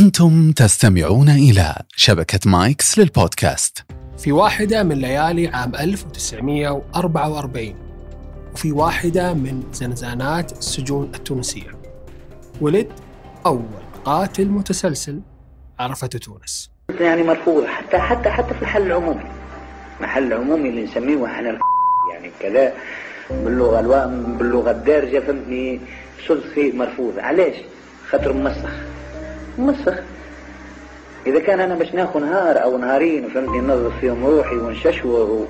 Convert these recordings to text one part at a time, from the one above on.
أنتم تستمعون إلى شبكة مايكس للبودكاست. في واحدة من ليالي عام 1944 وفي واحدة من زنزانات السجون التونسية. ولد أول قاتل متسلسل عرفته تونس. يعني مرفوض حتى حتى حتى في الحل العمومي المحل العمومي اللي نسميه إحنا يعني كذا باللغة الوا... باللغة الدارجة فهمتني؟ فيه مرفوض علاش؟ خاطر ممسخ ممسخ إذا كان أنا باش ناخذ نهار أو نهارين فهمتني ننظف فيهم روحي ونششور و...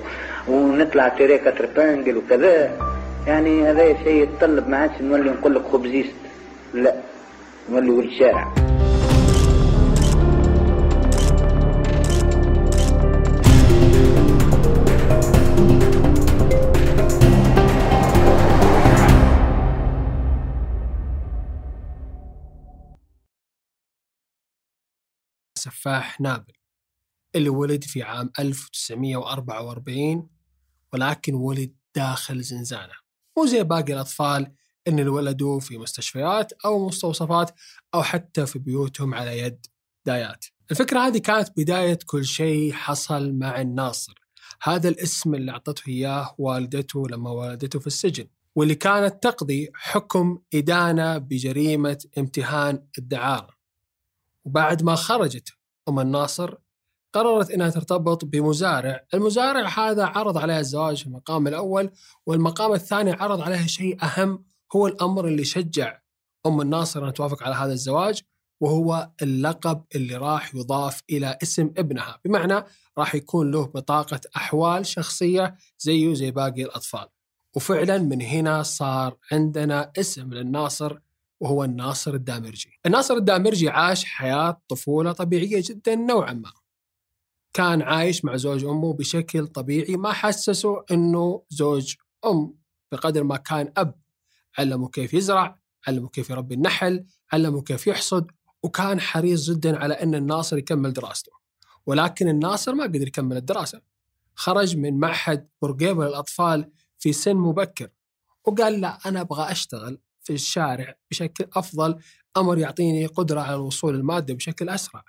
ونطلع تريكا تربانجل وكذا يعني هذا شيء يتطلب ما عادش نولي نقول لك خبزيست لا نولي ولد شارع. سفاح نابل اللي ولد في عام 1944 ولكن ولد داخل زنزانة. مو زي باقي الأطفال اللي ولدوا في مستشفيات أو مستوصفات أو حتى في بيوتهم على يد دايات. الفكرة هذه كانت بداية كل شيء حصل مع الناصر. هذا الاسم اللي أعطته إياه والدته لما ولدته في السجن واللي كانت تقضي حكم إدانة بجريمة امتهان الدعارة. وبعد ما خرجت أم الناصر قررت أنها ترتبط بمزارع. المزارع هذا عرض عليها الزواج في المقام الأول والمقام الثاني عرض عليها شيء أهم هو الأمر اللي شجع أم الناصر أن توافق على هذا الزواج وهو اللقب اللي راح يضاف إلى اسم ابنها. بمعنى راح يكون له بطاقة أحوال شخصية زيه زي باقي الأطفال. وفعلا من هنا صار عندنا اسم للناصر وهو الناصر الدامرجي. الناصر الدامرجي عاش حياة طفولة طبيعية جدا نوعا ما. كان عايش مع زوج أمه بشكل طبيعي ما حسسه أنه زوج أم بقدر ما كان أب. علمه كيف يزرع علمه كيف يربي النحل علمه كيف يحصد وكان حريص جدا على أن الناصر يكمل دراسته. ولكن الناصر ما قدر يكمل الدراسة. خرج من معهد برقيبة للأطفال في سن مبكر وقال لا أنا أبغى أشتغل الشارع بشكل أفضل أمر يعطيني قدرة على الوصول الماده بشكل أسرع.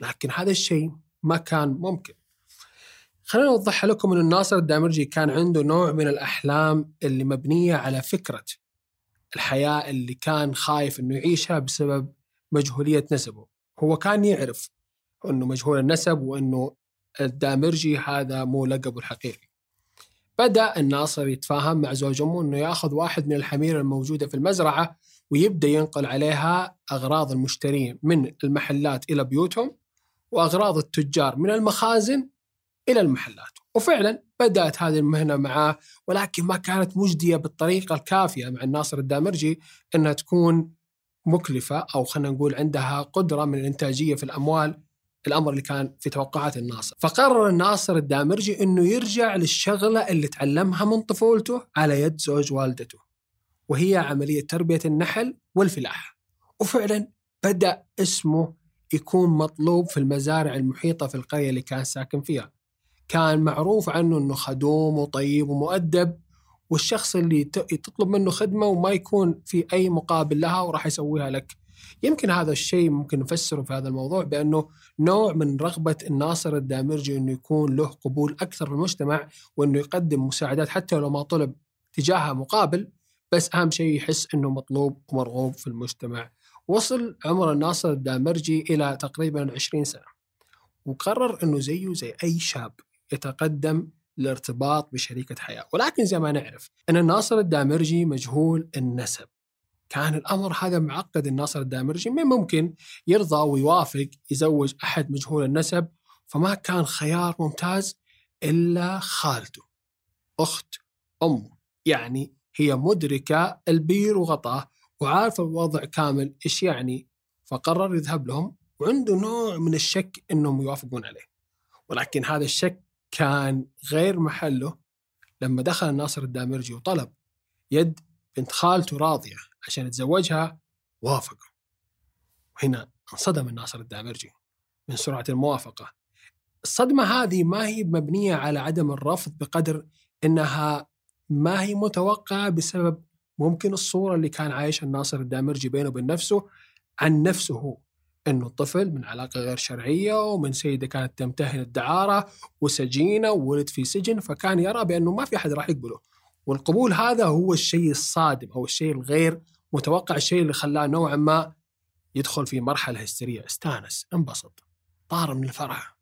لكن هذا الشيء ما كان ممكن. خلينا نوضح لكم ان الناصر الدامرجي كان عنده نوع من الأحلام اللي مبنية على فكرة الحياة اللي كان خايف إنه يعيشها بسبب مجهولية نسبه. هو كان يعرف إنه مجهول النسب وإنه الدامرجي هذا مو لقبه الحقيقي. بدأ الناصر يتفاهم مع زوج أمه أنه يأخذ واحد من الحمير الموجودة في المزرعة ويبدأ ينقل عليها أغراض المشترين من المحلات إلى بيوتهم وأغراض التجار من المخازن إلى المحلات. وفعلا بدأت هذه المهنة معاه ولكن ما كانت مجدية بالطريقة الكافية مع الناصر الدامرجي أنها تكون مكلفة أو خلينا نقول عندها قدرة من الإنتاجية في الأموال الأمر اللي كان في توقعات الناصر. فقرر الناصر الدامرجي إنه يرجع للشغلة اللي تعلمها من طفولته على يد زوج والدته وهي عملية تربية النحل والفلاحة. وفعلا بدأ اسمه يكون مطلوب في المزارع المحيطة في القرية اللي كان ساكن فيها. كان معروف عنه إنه خدوم وطيب ومؤدب والشخص اللي تطلب منه خدمة وما يكون في أي مقابل لها وراح يسويها لك يمكن هذا الشيء ممكن نفسره في هذا الموضوع بأنه نوع من رغبة الناصر الدامرجي إنه يكون له قبول أكثر في المجتمع وإنه يقدم مساعدات حتى لو ما طلب تجاهها مقابل بس أهم شيء يحس إنه مطلوب ومرغوب في المجتمع. وصل عمر الناصر الدامرجي إلى تقريبا 20 سنة. وقرر إنه زيه زي أي شاب يتقدم الارتباط بشريكة حياة ولكن زي ما نعرف أن الناصر الدامرجي مجهول النسب كان الأمر هذا معقد الناصر الدامرجي ما ممكن يرضى ويوافق يزوج أحد مجهول النسب؟ فما كان خيار ممتاز إلا خالته أخت أمه. يعني هي مدركة البير وغطاه وعارفة الوضع كامل إيش يعني. فقرر يذهب لهم وعنده نوع من الشك إنهم يوافقون عليه. ولكن هذا الشك كان غير محله لما دخل الناصر الدامرجي وطلب يد بنت خالته راضية. عشان يتزوجها وافقوا وهنا انصدم الناصر الدامرجي من سرعة الموافقة. الصدمة هذه ما هي مبنية على عدم الرفض بقدر إنها ما هي متوقعة بسبب ممكن الصورة اللي كان عايشها الناصر الدامرجي بينه وبين نفسه عن نفسه هو. إنه طفل من علاقة غير شرعية ومن سيدة كانت تمتهن الدعارة وسجينة وولد في سجن فكان يرى بأنه ما في أحد راح يقبله. والقبول هذا هو الشيء الصادم أو الشيء الغير متوقع الشيء اللي خلاه نوعا ما يدخل في مرحلة هستيرية. استانس انبسط طار من الفرح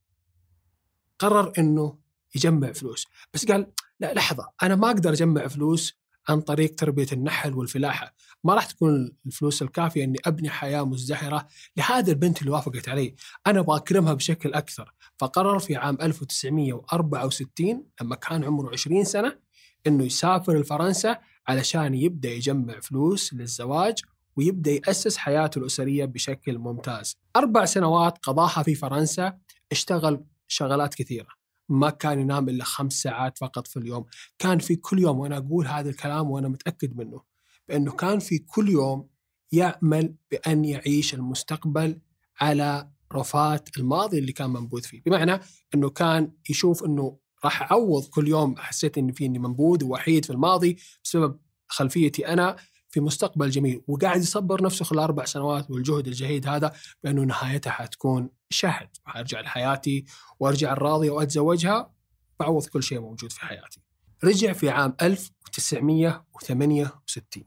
قرر إنه يجمع فلوس. بس قال لا لحظة أنا ما أقدر أجمع فلوس عن طريق تربية النحل والفلاحة. ما راح تكون الفلوس الكافية إني أبني حياة مزدهره لهذه البنت اللي وافقت علي. أنا أبغى أكرمها بشكل أكثر. فقرر في عام 1964 لما كان عمره 20 سنة إنه يسافر لفرنسا علشان يبدأ يجمع فلوس للزواج ويبدأ يأسس حياته الأسرية بشكل ممتاز. أربع سنوات قضاها في فرنسا اشتغل شغلات كثيرة. ما كان ينام إلا خمس ساعات فقط في اليوم، كان في كل يوم وأنا أقول هذا الكلام وأنا متأكد منه بأنه كان في كل يوم يامل بأن يعيش المستقبل على رفات الماضي اللي كان منبوذ فيه، بمعنى أنه كان يشوف أنه راح أعوض كل يوم حسيت إني فيني منبوذ ووحيد في الماضي بسبب خلفيتي أنا في مستقبل جميل. وقاعد يصبر نفسه خلال أربع سنوات والجهد الجهيد هذا بأنه نهايتها حتكون شهد. وارجع لحياتي وأرجع الراضيه وأتزوجها واعوض كل شيء موجود في حياتي. رجع في عام 1968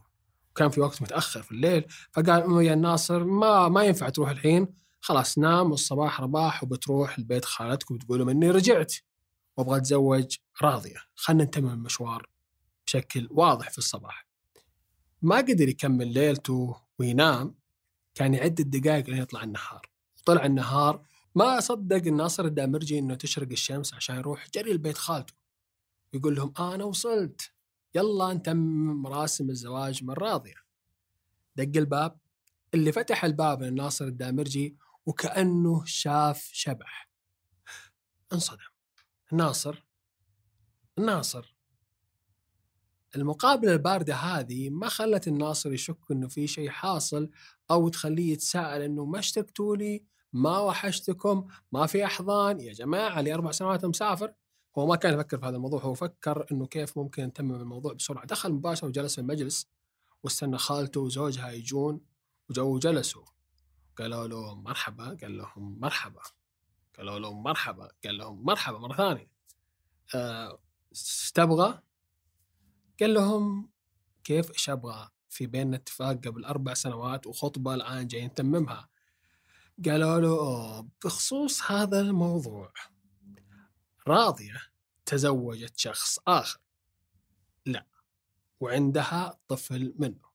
وكان في وقت متأخر في الليل فقال يا ناصر ما ما ينفع تروح الحين. خلاص نام والصباح رباح وبتروح لبيت خالتك وتقول لهم إني رجعت. وأبغى أتزوج راضية. خلينا نتمم المشوار بشكل واضح في الصباح. ما قدر يكمل ليلته وينام كان يعد الدقائق لين يطلع النهار. طلع النهار ما صدق الناصر الدامرجي إنه تشرق الشمس عشان يروح جري لبيت خالته. يقول لهم أنا وصلت. يلا نتمم مراسم الزواج من راضية. دق الباب. اللي فتح الباب للناصر الدامرجي وكأنه شاف شبح. انصدم. الناصر الناصر المقابلة الباردة هذه ما خلت الناصر يشك إنه في شيء حاصل أو تخليه يتساءل إنه ما اشتقتوا لي ما وحشتكم ما في أحضان. يا جماعة لي أربع سنوات مسافر. هو ما كان يفكر في هذا الموضوع هو فكر إنه كيف ممكن نتمم الموضوع بسرعة. دخل مباشرة وجلس في المجلس واستنى خالته وزوجها يجون وجو جلسوا قالوا له مرحبا قال لهم مرحبا. قالوا له مرحبا قال لهم مرحبا مرة ثانية. أه تبغى قال لهم كيف إيش أبغى في بيننا اتفاق قبل أربع سنوات وخطبة الآن جاي نتممها قالوا له بخصوص هذا الموضوع راضية تزوجت شخص آخر. لا وعندها طفل منه.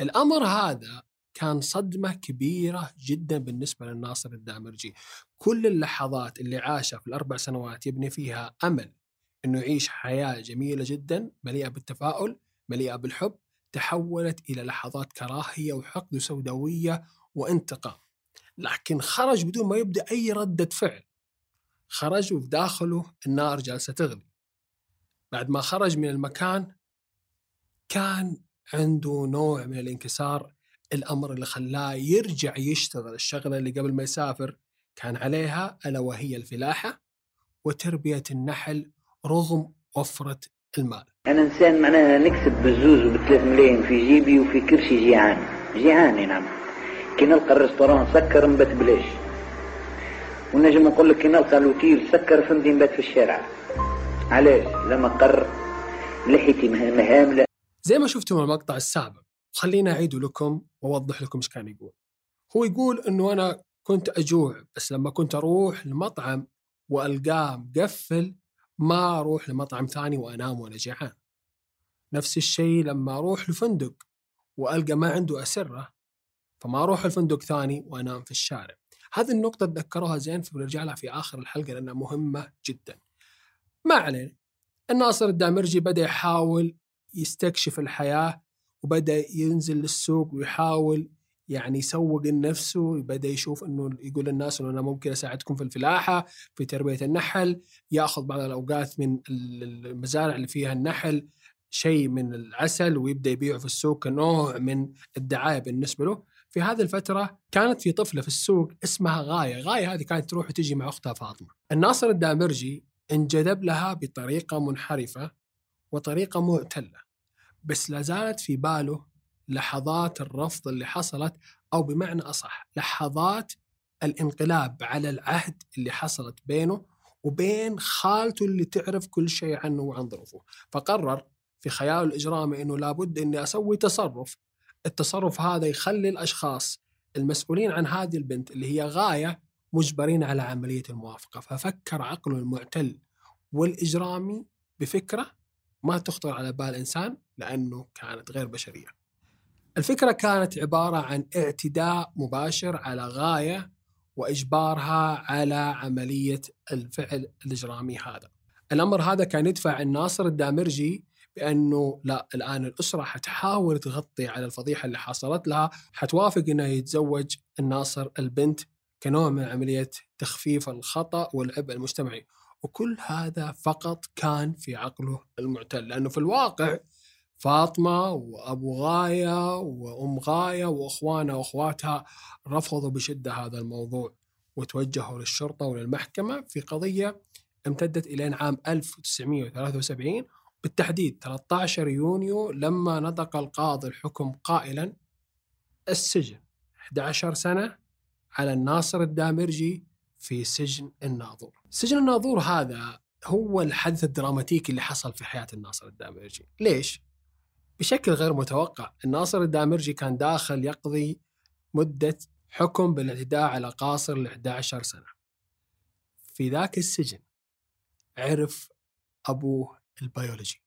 الأمر هذا كان صدمة كبيرة جدا بالنسبة للناصر الدامرجي. كل اللحظات اللي عاشها في الأربع سنوات يبني فيها أمل أنه يعيش حياة جميلة جدا مليئة بالتفاؤل مليئة بالحب تحولت إلى لحظات كراهية وحقد وسوداوية وانتقام. لكن خرج بدون ما يبدأ أي ردة فعل. خرج وفي داخله النار جالسة تغلي. بعد ما خرج من المكان كان عنده نوع من الانكسار الأمر اللي خلاه يرجع يشتغل الشغلة اللي قبل ما يسافر كان عليها ألا وهي الفلاحة وتربية النحل رغم وفرة المال. أنا إنسان معناها نكسب بالزوز وبثلاث ملايين في جيبي وفي كرشي جيعان. جيعان نعم. كي نلقى ال restaurant سكر نبات بلاش. ونجم نقول لك كي نلقى الوتيل سكر فهمتي نبات في الشارع. علاش؟ لما قر لحيتي مهامله زي ما شفتم المقطع السابق خلينا أعيد لكم وأوضح لكم إيش كان يقول. هو يقول أنه أنا كنت أجوع بس لما كنت أروح لمطعم وألقاه مقفل ما أروح لمطعم ثاني وأنام وأنا جيعان نفس الشيء لما أروح لفندق وألقى ما عنده أسرة فما أروح الفندق ثاني وأنام في الشارع. هذه النقطة تذكروها زين فبنرجع لها في آخر الحلقة لأنها مهمة جدا. ما علينا الناصر الدامرجي بدأ يحاول يستكشف الحياة وبدأ ينزل للسوق ويحاول يعني يسوق لنفسه بدا يشوف إنه يقول للناس إنه أنا ممكن أساعدكم في الفلاحة في تربية النحل يأخذ بعض الأوقات من المزارع اللي فيها النحل شيء من العسل ويبدأ يبيعه في السوق كنوع من الدعاية بالنسبة له. في هذه الفترة كانت في طفلة في السوق اسمها غاية. غاية هذه كانت تروح وتجي مع أختها فاطمة. الناصر الدامرجي انجذب لها بطريقة منحرفة وطريقة معتله بس لا زالت في باله لحظات الرفض اللي حصلت أو بمعنى أصح لحظات الانقلاب على العهد اللي حصلت بينه وبين خالته اللي تعرف كل شيء عنه وعن ظروفه. فقرر في خياله الإجرامي أنه لابد أني أسوي تصرف. التصرف هذا يخلي الأشخاص المسؤولين عن هذه البنت اللي هي غاية مجبرين على عملية الموافقة. ففكر عقله المعتل والإجرامي بفكرة ما تخطر على بال إنسان لأنه كانت غير بشرية. الفكرة كانت عبارة عن اعتداء مباشر على غاية وإجبارها على عملية الفعل الإجرامي هذا. الأمر هذا كان يدفع الناصر الدامرجي بأنه لا الآن الأسرة حتحاول تغطي على الفضيحة اللي حصلت لها حتوافق أنه يتزوج الناصر البنت كنوع من عملية تخفيف الخطأ والعبء المجتمعي. وكل هذا فقط كان في عقله المعتل لأنه في الواقع فاطمة وأبو غاية وأم غاية وأخوانها وأخواتها رفضوا بشدة هذا الموضوع وتوجهوا للشرطة وللمحكمة في قضية امتدت إلى عام 1973 بالتحديد 13 يونيو لما نطق القاضي الحكم قائلا السجن 11 سنة على الناصر الدامرجي في سجن الناظور سجن الناظور هذا هو الحدث الدراماتيكي اللي حصل في حياة الناصر الدامرجي ليش؟ بشكل غير متوقع الناصر الدامرجي كان داخل يقضي مدة حكم بالاعتداء على قاصر ل 11 سنة. في ذاك السجن عرف أبوه البيولوجي.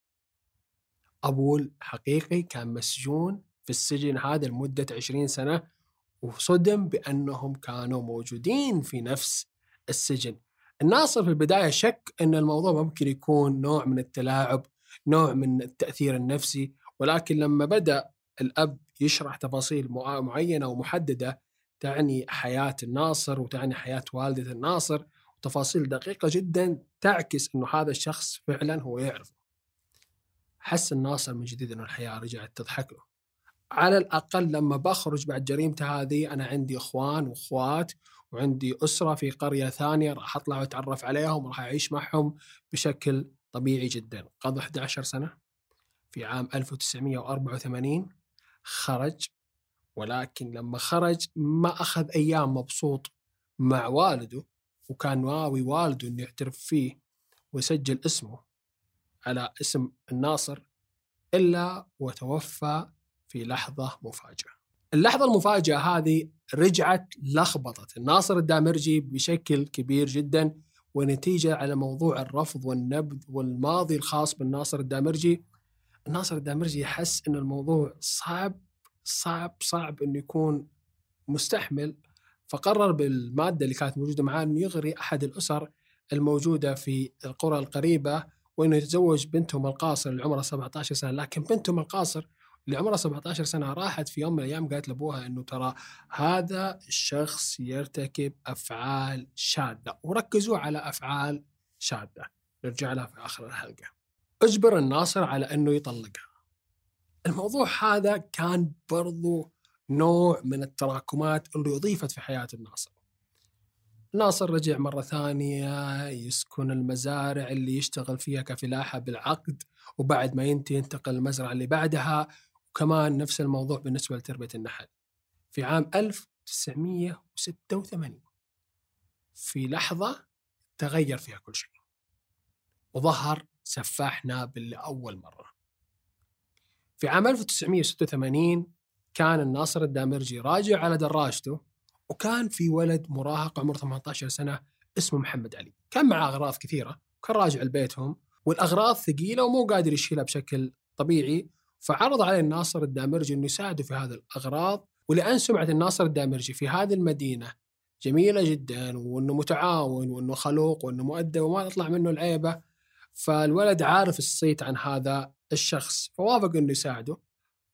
أبوه الحقيقي كان مسجون في السجن هذا لمدة 20 سنة وصدم بأنهم كانوا موجودين في نفس السجن. الناصر في البداية شك أن الموضوع ممكن يكون نوع من التلاعب نوع من التأثير النفسي ولكن لما بدأ الأب يشرح تفاصيل معينة ومحددة تعني حياة الناصر وتعني حياة والدة الناصر وتفاصيل دقيقة جدا تعكس أنه هذا الشخص فعلا هو يعرفه. حس الناصر من جديد أنه الحياة رجعت تضحك له. على الأقل لما بخرج بعد جريمته هذه أنا عندي إخوان وأخوات وعندي أسرة في قرية ثانية راح أطلع وأتعرف عليهم وراح أعيش معهم بشكل طبيعي جدا. قضى 11 سنة؟ في عام 1984 خرج. ولكن لما خرج ما أخذ أيام مبسوط مع والده وكان ناوي والده أنه يعترف فيه ويسجل اسمه على اسم الناصر إلا وتوفى في لحظة مفاجئة اللحظة المفاجئة هذه رجعت لخبطت الناصر الدامرجي بشكل كبير جدا ونتيجة على موضوع الرفض والنبذ والماضي الخاص بالناصر الدامرجي الناصر الدامرجي يحس أن الموضوع صعب صعب صعب أنه يكون مستحمل فقرر بالمادة اللي كانت موجودة معاه أنه يغري أحد الأسر الموجودة في القرى القريبة وأنه يتزوج بنتهم القاصر اللي عمرها 17 سنة. لكن بنتهم القاصر اللي عمرها 17 سنة راحت في يوم من الأيام قالت لأبوها أنه ترى هذا الشخص يرتكب أفعال شاذة وركزوا على أفعال شاذة نرجع لها في آخر الحلقة. أجبر الناصر على أنه يطلقها. الموضوع هذا كان برضو نوع من التراكمات اللي أضيفت في حياة الناصر. ناصر رجع مرة ثانية يسكن المزارع اللي يشتغل فيها كفلاحة بالعقد وبعد ما ينتهي ينتقل المزرعة اللي بعدها وكمان نفس الموضوع بالنسبة لتربية النحل. في عام 1986 في لحظة تغير فيها كل شيء. وظهر سفاح نابل لأول مرة. في عام 1986 كان الناصر الدامرجي راجع على دراجته وكان في ولد مراهق عمره 18 سنة اسمه محمد علي. كان معه أغراض كثيرة كان راجع لبيتهم والأغراض ثقيلة ومو قادر يشيلها بشكل طبيعي. فعرض عليه الناصر الدامرجي إنه يساعده في هذه الأغراض ولأن سمعة الناصر الدامرجي في هذه المدينة جميلة جدا وإنه متعاون وإنه خلوق وإنه مؤدب وما تطلع منه العيبة. فالولد عارف الصيت عن هذا الشخص فوافق إنه يساعده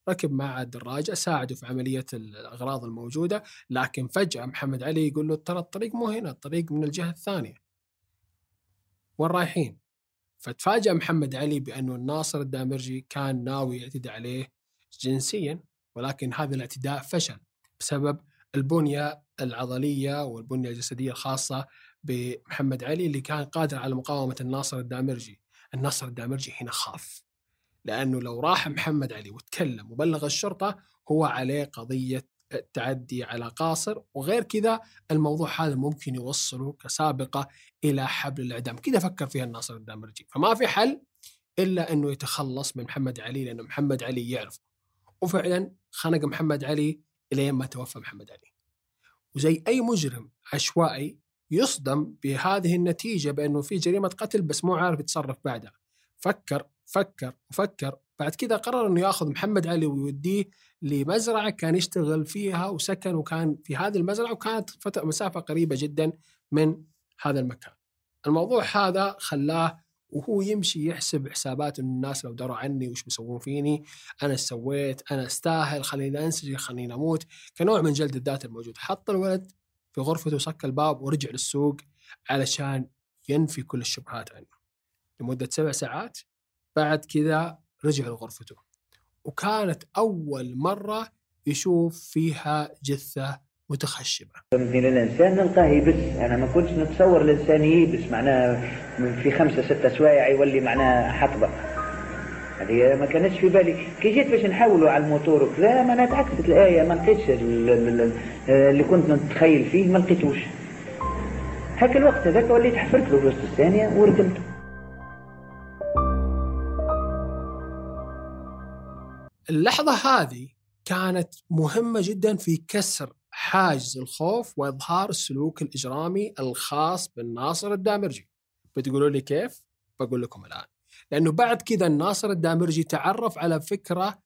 ركب معه الدراجة ساعده في عملية الأغراض الموجودة لكن فجأة محمد علي يقول له ترى الطريق مو هنا الطريق من الجهة الثانية وين رايحين؟ فتفاجأ محمد علي بأنه الناصر الدامرجي كان ناوي يعتدي عليه جنسيا ولكن هذا الاعتداء فشل بسبب البنية العضلية والبنية الجسدية الخاصة بمحمد علي اللي كان قادر على مقاومة الناصر الدامرجي. الناصر الدامرجي هنا خاف لأنه لو راح محمد علي وتكلم وبلغ الشرطة هو عليه قضية التعدي على قاصر. وغير كذا الموضوع هذا ممكن يوصله كسابقة إلى حبل الإعدام. كذا فكر فيها الناصر الدامرجي. فما في حل إلا أنه يتخلص من محمد علي لأنه محمد علي يعرف وفعلا خنق محمد علي إلين ما توفى محمد علي. وزي أي مجرم عشوائي يصدم بهذه النتيجة بأنه في جريمة قتل بس مو عارف يتصرف بعدها. فكر فكر وفكر بعد كذا قرر إنه يأخذ محمد علي ويوديه لمزرعة كان يشتغل فيها وسكن وكان في هذه المزرعة وكانت مسافة قريبة جدا من هذا المكان. الموضوع هذا خلاه وهو يمشي يحسب حسابات إنه الناس لو دروا عني وش بيسوون فيني، أنا إيش سويت، أنا استاهل، خليني أنسجن، خليني أموت، كنوع من جلد الذات الموجود، حط الولد في غرفته وسك الباب ورجع للسوق علشان ينفي كل الشبهات عنه. لمدة سبع ساعات بعد كذا رجع لغرفته. وكانت أول مرة يشوف فيها جثة متخشبة. من الإنسان نلقاه يبس أنا ما كنتش نتصور الإنسان يبس معناه في خمسة ستة سوايع يولي معناه حطبة. هذه ما كانتش في بالي. كي جيت باش نحولوا على الموتور وكذا ما أنا تعكست الآية ما لقيتش اللي كنت نتخيل فيه ما لقيتوش. هكا الوقت هذاك وليت حفرت له في وسط الثانية وردمت اللحظة هذه كانت مهمة جدا في كسر حاجز الخوف وإظهار السلوك الإجرامي الخاص بالناصر الدامرجي. بتقولوا لي كيف؟ بقول لكم الآن. لأنه بعد كذا الناصر الدامرجي تعرف على فكرة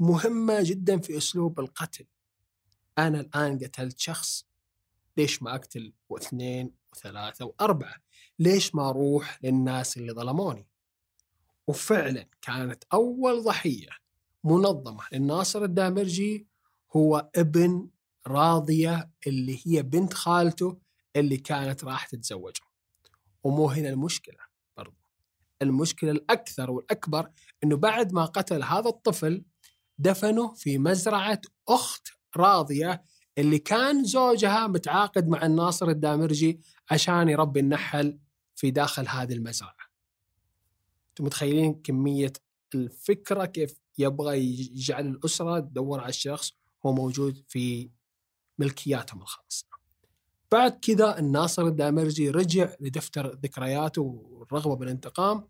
مهمة جدا في أسلوب القتل. أنا الآن قتلت شخص ليش ما أقتل؟ واثنين وثلاثة وأربعة. ليش ما أروح للناس اللي ظلموني؟ وفعلا كانت أول ضحية منظمة للناصر الدامرجي هو ابن راضية اللي هي بنت خالته اللي كانت راح تتزوجه. ومو هنا المشكلة. برضو المشكلة الأكثر والأكبر أنه بعد ما قتل هذا الطفل دفنه في مزرعة أخت راضية اللي كان زوجها متعاقد مع الناصر الدامرجي عشان يربي النحل في داخل هذه المزرعة. أنتم متخيلين كمية الفكرة كيف يبغى يجعل الأسرة تدور على الشخص هو موجود في ملكياتهم الخاصة. بعد كذا الناصر الدامرجي رجع لدفتر ذكرياته والرغبة بالانتقام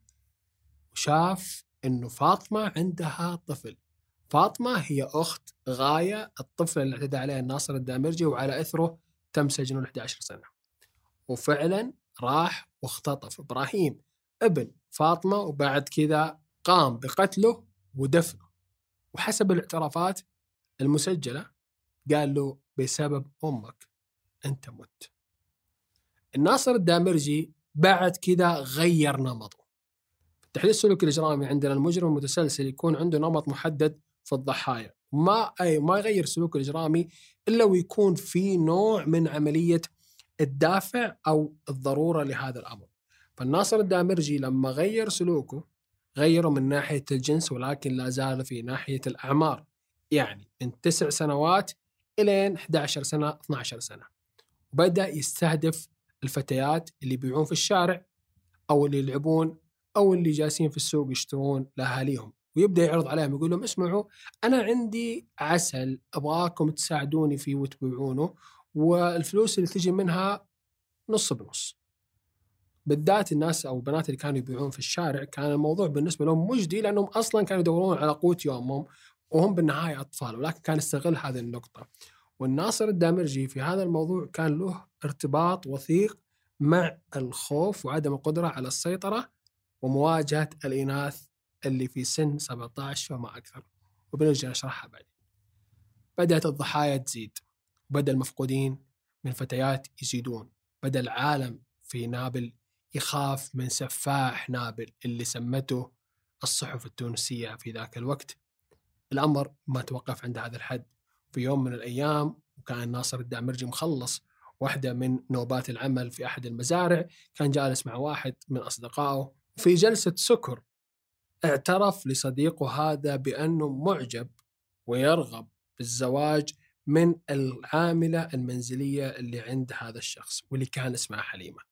وشاف إنه فاطمة عندها طفل. فاطمة هي أخت غاية الطفل اللي اعتدى عليه الناصر الدامرجي وعلى إثره تم سجنه 11 سنة. وفعلا راح واختطف إبراهيم ابن فاطمة وبعد كذا قام بقتله ودفنه. وحسب الاعترافات المسجلة قال له بسبب أمك أنت مت الناصر الدامرجي بعد كذا غير نمطه. التحليل السلوكي الإجرامي عندنا المجرم المتسلسل يكون عنده نمط محدد في الضحايا. ما أي ما يغير سلوكه الإجرامي إلا ويكون في نوع من عملية الدافع أو الضرورة لهذا الأمر. فالناصر الدامرجي لما غير سلوكه غيروا من ناحية الجنس ولكن لا زال في ناحية الأعمار. يعني من تسع سنوات إلى 11 سنة 12 سنة. وبدأ يستهدف الفتيات اللي يبيعون في الشارع أو اللي يلعبون أو اللي جالسين في السوق يشترون لأهاليهم ويبدأ يعرض عليهم يقول لهم اسمعوا أنا عندي عسل أبغاكم تساعدوني فيه وتبيعونه والفلوس اللي تجي منها نص بنص بالذات الناس أو البنات اللي كانوا يبيعون في الشارع كان الموضوع بالنسبة لهم مجدي لأنهم أصلا كانوا يدورون على قوت يومهم وهم بالنهاية أطفال ولكن كان يستغل هذه النقطة. والناصر الدامرجي في هذا الموضوع كان له ارتباط وثيق مع الخوف وعدم القدرة على السيطرة ومواجهة الإناث اللي في سن 17 فما أكثر. وبنرجع نشرحها بعدين. بدأت الضحايا تزيد وبدأ المفقودين من فتيات يزيدون بدأ العالم في نابل يخاف من سفاح نابل اللي سمته الصحف التونسية في ذاك الوقت الأمر ما توقف عند هذا الحد في يوم من الأيام وكان ناصر الدامرجي مخلص واحدة من نوبات العمل في أحد المزارع كان جالس مع واحد من أصدقائه في جلسة سكر اعترف لصديقه هذا بأنه معجب ويرغب بالزواج من العاملة المنزلية اللي عند هذا الشخص واللي كان اسمها حليمة.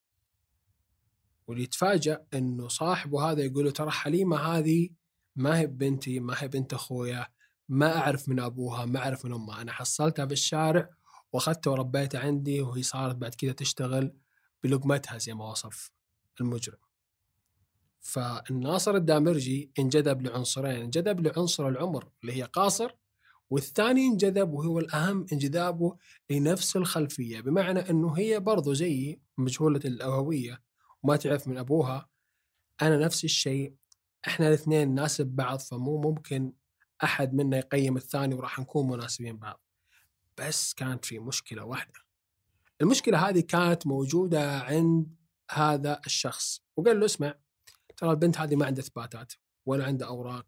واللي يتفاجأ إنه صاحبه هذا يقول له ترى حليمة هذه ما هي بنتي ما هي بنت أخويا ما أعرف من أبوها ما أعرف من أمها. أنا حصلتها في الشارع وأخذتها وربيتها عندي وهي صارت بعد كذا تشتغل بلقمتها زي ما وصف المجرم. فالناصر الدامرجي انجذب لعنصرين انجذب لعنصر العمر اللي هي قاصر والثاني انجذب وهو الأهم انجذابه لنفس الخلفية بمعنى أنه هي برضو زي مجهولة الهوية وما تعرف من أبوها أنا نفس الشيء إحنا الاثنين نناسب بعض فمو ممكن أحد منا يقيم الثاني وراح نكون مناسبين بعض. بس كانت في مشكلة واحدة. المشكلة هذه كانت موجودة عند هذا الشخص. وقال له اسمع ترى البنت هذه ما عندها إثباتات ولا عندها أوراق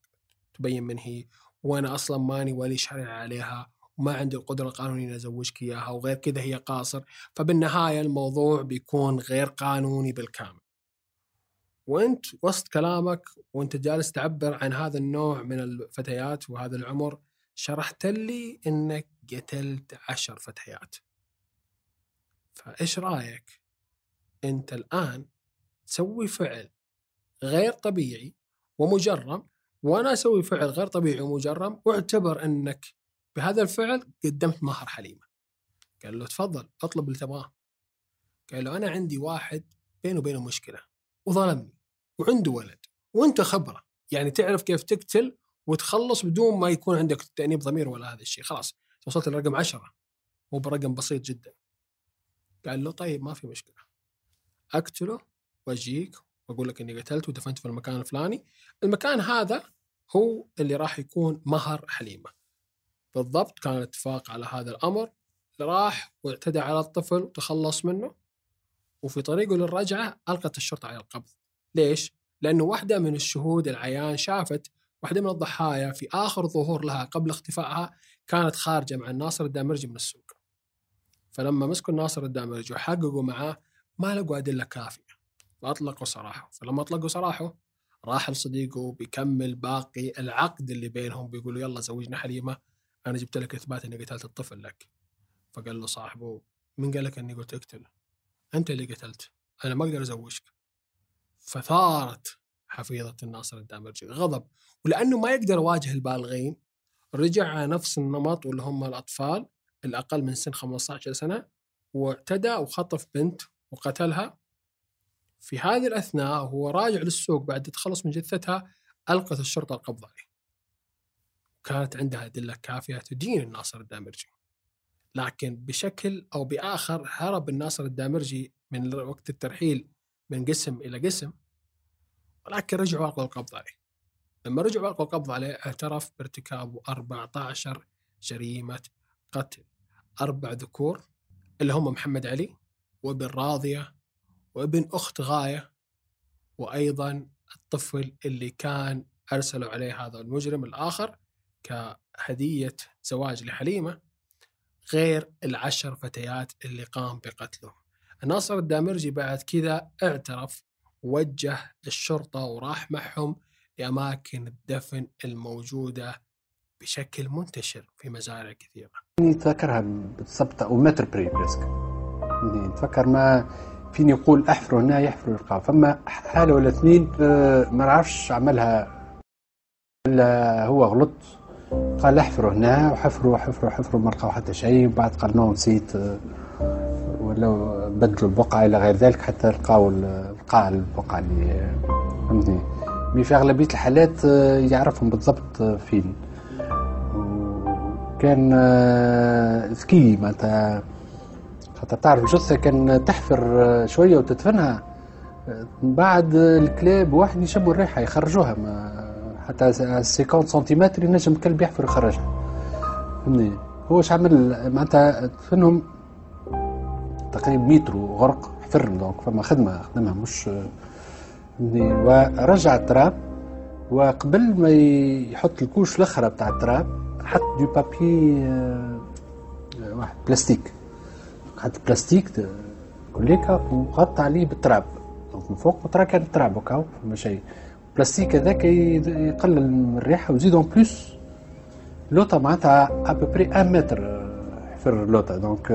تبين من هي وأنا أصلا ماني ولي شرعي عليها وما عندي القدرة القانونية إني أزوجك إياها وغير كذا هي قاصر فبالنهاية الموضوع بيكون غير قانوني بالكامل. وأنت وسط كلامك وأنت جالس تعبر عن هذا النوع من الفتيات وهذا العمر شرحت لي إنك قتلت عشر فتيات. فإيش رأيك؟ أنت الآن تسوي فعل غير طبيعي ومجرم وأنا أسوي فعل غير طبيعي ومجرم واعتبر أنك بهذا الفعل قدمت مهر حليمة. قال له تفضل أطلب اللي تبغاه. قال له أنا عندي واحد بينه وبينه مشكلة وظلمني وعنده ولد وأنت خبرة. يعني تعرف كيف تقتل وتخلص بدون ما يكون عندك تأنيب ضمير ولا هذا الشيء. خلاص وصلت لرقم عشرة. مو برقم بسيط جدا. قال له طيب ما في مشكلة. أقتله وأجيك واقول لك إني قتلت ودفنت في المكان الفلاني. المكان هذا هو اللي راح يكون مهر حليمة. بالضبط كان الاتفاق على هذا الأمر. راح واعتدى على الطفل وتخلص منه وفي طريقه للرجعة ألقت الشرطة على القبض. ليش؟ لأنه واحدة من الشهود العيان شافت واحدة من الضحايا في آخر ظهور لها قبل اختفائها كانت خارجة مع الناصر الدامرجي من السوق. فلما مسكوا الناصر الدامرجي وحققوا معاه ما لقوا أدلة كافية. فاطلقوا سراحه فلما اطلقوا سراحه راح لصديقه بيكمل باقي العقد اللي بينهم بيقولوا يلا زوجنا حليمة أنا جبت لك إثبات إني قتلت الطفل لك. فقال له صاحبه من قال لك إني قلت اقتله أنت اللي قتلت أنا ما أقدر أزوجك. فثارت حفيظة الناصر الدامرجي غضب. ولأنه ما يقدر يواجه البالغين رجع على نفس النمط واللي هم الأطفال الأقل من سن 15 سنة واعتدى وخطف بنت وقتلها. في هذه الأثناء وهو راجع للسوق بعد التخلص من جثتها ألقت الشرطة القبض عليه كانت عندها أدلة كافية تدين الناصر الدامرجي. لكن بشكل أو بآخر هرب الناصر الدامرجي من وقت الترحيل من قسم إلى قسم ولكن رجعوا ألقوا القبض عليه لما رجعوا ألقوا القبض عليه اعترف بارتكابه 14 جريمة قتل أربع ذكور اللي هم محمد علي وابن راضية وابن أخت غاية وأيضا الطفل اللي كان أرسلوا عليه هذا المجرم الآخر كهدية زواج لحليمة غير العشر فتيات اللي قام بقتلهم. الناصر الدامرجي بعد كذا اعترف وجه الشرطة وراح معهم لأماكن الدفن الموجودة بشكل منتشر في مزارع كثيرة. نتذكرها بالضبط أو متر بري نتفكر ما فيني يقول احفروا هنا يحفروا يلقاو فما حالة ولا اثنين آه، ما نعرفش عملها. ولا هو غلط. قال احفروا هنا وحفروا حفروا حفروا ما لقاو حتى شيء. وبعد قال نو نسيت. آه، ولا بدلوا البقعة إلى غير ذلك حتى لقاو القاع البقعة اللي فهمتني. مي في أغلبية الحالات آه، يعرفهم بالضبط فين. وكان ذكي معناتها. خاطر تعرف الجثة كان تحفر شوية وتدفنها. بعد الكلاب واحد يشموا الريحة يخرجوها ما حتى 50 سنتيمتر ينجم الكلب يحفر يخرجها فهمني هو اش عمل؟ معناتها دفنهم تقريبا متر وغرق حفرهم donc فما خدمة خدمها مش ورجع التراب. وقبل ما يحط ال couche الأخرى بتاع التراب حط du papier آه، واحد بلاستيك. حط بلاستيك كليكا وغطى عليه بالتراب. من فوق وترى كان التراب وكاو فما شيء البلاستيك هذاك يقلل من الريحة ويزيد en plus لوطا معناتها à peu près 1 متر حفر لوطا donc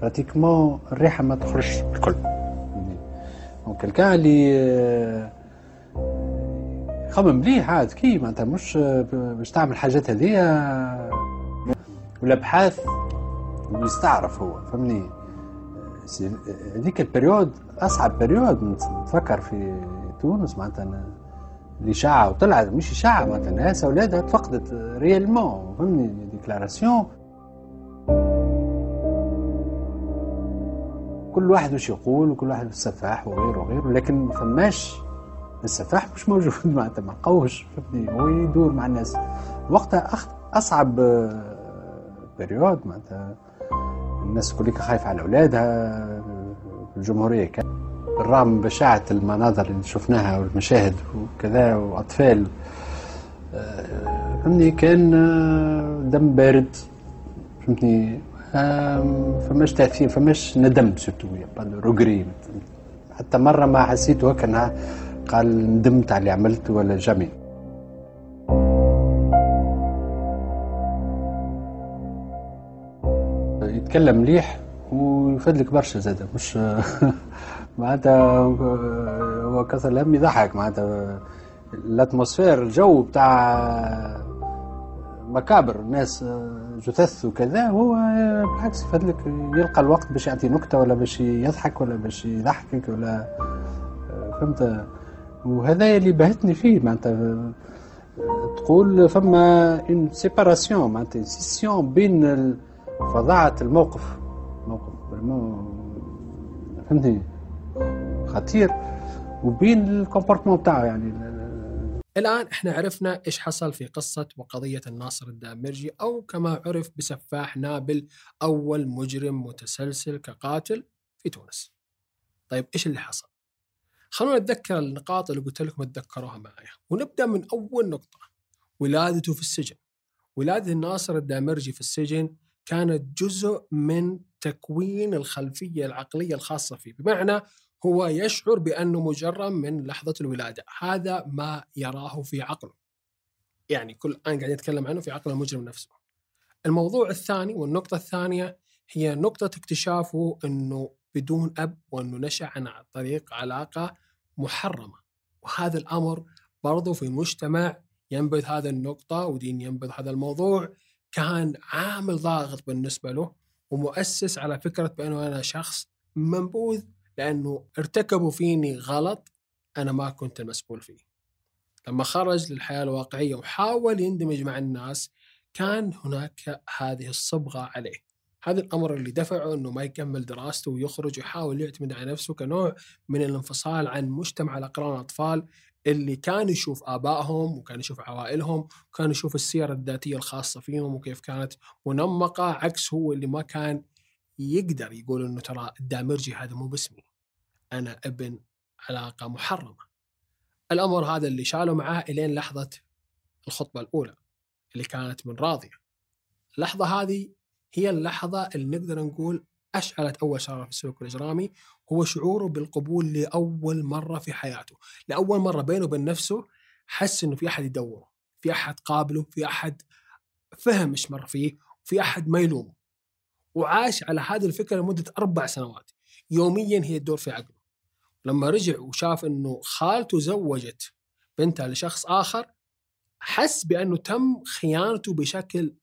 pratiquement الريحة ما تخرجش الكل دونك الكان اللي خمم مليح عاد. كي؟ معناتها مش باش تعمل حاجات هذيا. والابحاث يستعرف هو فهمني؟ هذيك ال période أصعب période نتفكر في تونس معناتها الاشاعه وطلعت مش اشاعه معناتها ناس أولادها تفقدت réellement فهمني؟ déclaration. كل واحد وش يقول وكل واحد السفاح وغيره وغيره لكن ما فماش السفاح مش موجود معناتها ما قوش فهمني؟ هو يدور مع الناس. وقتها آه، période معناتها الناس كلها خايفه على اولادها في الجمهورية كان. بالرغم من بشاعه المناظر اللي شفناها والمشاهد وكذا وأطفال آه، فهمني كان آه، دم بارد فهمتني فماش تأثير فماش ندم surtout regret حتى مرة ما حسيت هكا إنها قال ندمت على اللي عملته ولا جميع. يتكلم مليح ويفدلك برشا زاد مش معناتها هو كسر الهم يضحك معناتها. ال atmosphère الجو بتاع مكابر الناس جثث وكذا هو بالعكس يفدلك يلقى الوقت باش يعطي نكتة ولا باش يضحك ولا باش يضحكك ولا فهمت؟ وهذا اللي بهتني فيه معناتها. تقول فما une séparation معناتها scission بين ال- فظاعة الموقف موقف فهمتني خطير وبين ال comportement بتاعه يعني ال- ال- الآن إحنا عرفنا إيش حصل في قصة وقضية الناصر الدامرجي أو كما عرف بسفاح نابل أول مجرم متسلسل كقاتل في تونس. طيب إيش اللي حصل؟ خلونا نتذكر النقاط اللي قلت لكم تذكروها معايا ونبدأ من أول نقطة ولادته في السجن. ولادة الناصر الدامرجي في السجن كانت جزء من تكوين الخلفية العقلية الخاصة فيه. بمعنى هو يشعر بأنه مجرم من لحظة الولادة. هذا ما يراه في عقله. يعني كل الآن قاعد يتكلم عنه في عقل المجرم نفسه. الموضوع الثاني والنقطة الثانية هي نقطة اكتشافه أنه بدون أب وأنه نشأ عن طريق علاقة محرمة. وهذا الأمر برضو في مجتمع ينبذ هذا النقطة ودين ينبذ هذا الموضوع كان عامل ضاغط بالنسبة له ومؤسس على فكرة بأنه أنا شخص منبوذ لأنه ارتكبوا فيني غلط أنا ما كنت المسؤول فيه. لما خرج للحياة الواقعية وحاول يندمج مع الناس كان هناك هذه الصبغة عليه. هذا الأمر اللي دفعه أنه ما يكمل دراسته ويخرج ويحاول يعتمد على نفسه كنوع من الانفصال عن مجتمع الأقران الأطفال اللي كان يشوف آبائهم وكان يشوف عوائلهم وكان يشوف السيرة الذاتية الخاصة فيهم وكيف كانت. منمقة عكس هو اللي ما كان يقدر يقول أنه ترى الدامرجي هذا مو باسمي. أنا ابن علاقة محرمة. الأمر هذا اللي شاله معاه إلين لحظة الخطبة الأولى اللي كانت من راضية. اللحظة هذه هي اللحظة اللي نقدر نقول أشعلت أول شرارة في السلوك الإجرامي هو شعوره بالقبول لأول مرة في حياته. لأول مرة بينه وبين نفسه حس إنه في أحد يدوره في أحد قابله في أحد فهم إيش مر فيه في أحد ما يلومه. وعاش على هذه الفكرة لمدة أربع سنوات. يوميا هي تدور في عقله. لما رجع وشاف إنه خالته زوجت بنتها لشخص آخر حس بأنه تم خيانته بشكل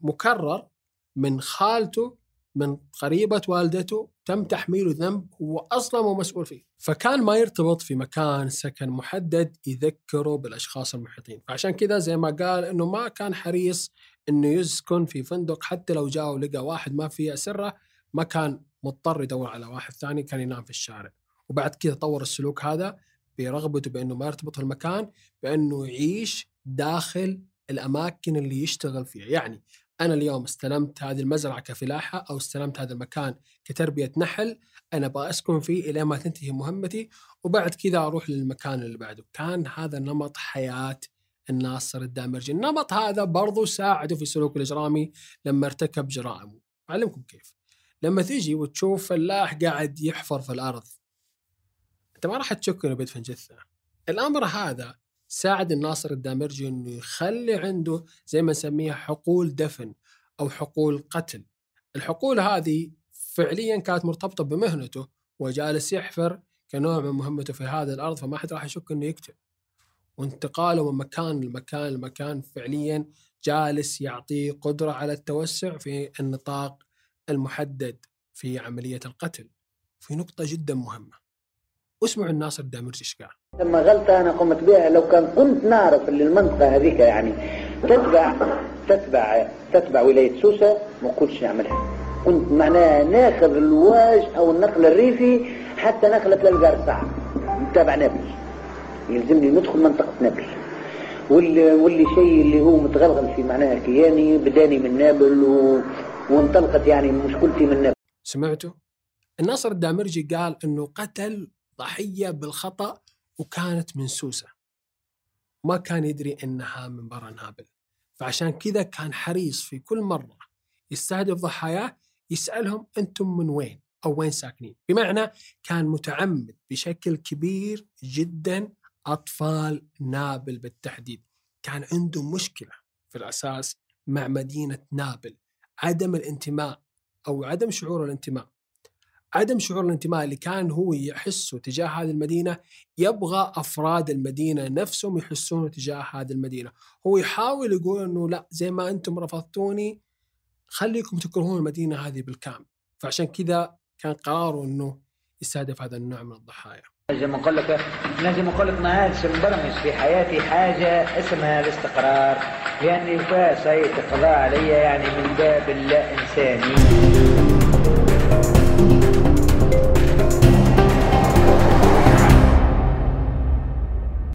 مكرر من خالته من قريبة والدته تم تحميله ذنب هو أصلا مو مسؤول فيه. فكان ما يرتبط في مكان سكن محدد يذكره بالأشخاص المحيطين. فعشان كذا زي ما قال أنه ما كان حريص أنه يسكن في فندق حتى لو جاء ولقى واحد ما فيه أسرة ما كان مضطر يدور على واحد ثاني كان ينام في الشارع. وبعد كذا طور السلوك هذا برغبته بإنه ما يرتبط المكان بإنه يعيش داخل الأماكن اللي يشتغل فيها، يعني أنا اليوم استلمت هذه المزرعة كفلاحة أو استلمت هذا المكان كتربية نحل أنا أبغى اسكن فيه إلى ما تنتهي مهمتي وبعد كذا أروح للمكان اللي بعده، كان هذا نمط حياة الناصر الدامرجي، النمط هذا برضو ساعده في السلوك الإجرامي لما ارتكب جرائمه، أعلمكم كيف. لما تيجي وتشوف فلاح قاعد يحفر في الأرض أنت ما راح تشك إنه بيدفن جثة. الأمر هذا ساعد الناصر الدامرجي إنه يخلي عنده زي ما نسميها حقول دفن أو حقول قتل. الحقول هذه فعليا كانت مرتبطة بمهنته وجالس يحفر كنوع من مهمته في هذه الأرض فما حد راح يشك إنه يقتل. وانتقاله من مكان لمكان لمكان فعليا جالس يعطيه قدرة على التوسع في النطاق المحدد في عملية القتل في نقطة جدا مهمة واسمعوا الناصر الدامرجي إيش قال. لما غلطة أنا قمت بها لو كان كنت نعرف اللي المنطقة هذيك يعني تتبع تتبع تتبع ولاية سوسة ما كنتش نعملها. كنت معناها ناخذ الواج أو النقل الريفي حتى نقلة للقرصع تابع نابلس. يلزمني ندخل منطقة نابلس. واللي واللي شيء اللي هو متغلغل في معناها كياني بداني من نابل و... وانطلقت يعني مشكلتي من نابل. سمعتوا؟ الناصر الدامرجي قال إنه قتل ضحية بالخطأ وكانت من سوسه. ما كان يدري إنها من برا نابل. فعشان كذا كان حريص في كل مرة يستهدف ضحاياه يسألهم أنتم من وين؟ أو وين ساكنين؟ بمعنى كان متعمد بشكل كبير جدا أطفال نابل بالتحديد. كان عنده مشكلة في الأساس مع مدينة نابل، عدم الانتماء أو عدم شعور الانتماء. عدم شعور الانتماء اللي كان هو يحسه تجاه هذه المدينة يبغى أفراد المدينة نفسهم يحسون تجاه هذه المدينة، هو يحاول يقول إنه لا زي ما أنتم رفضتوني خليكم تكرهون المدينة هذه بالكامل، فعشان كذا كان قراره إنه يستهدف هذا النوع من الضحايا. لازم أقول لك لازم أقول لك ما مبرمج في حياتي حاجة اسمها الاستقرار. لاني فيها سيتقضى علي يعني من باب اللا إنساني.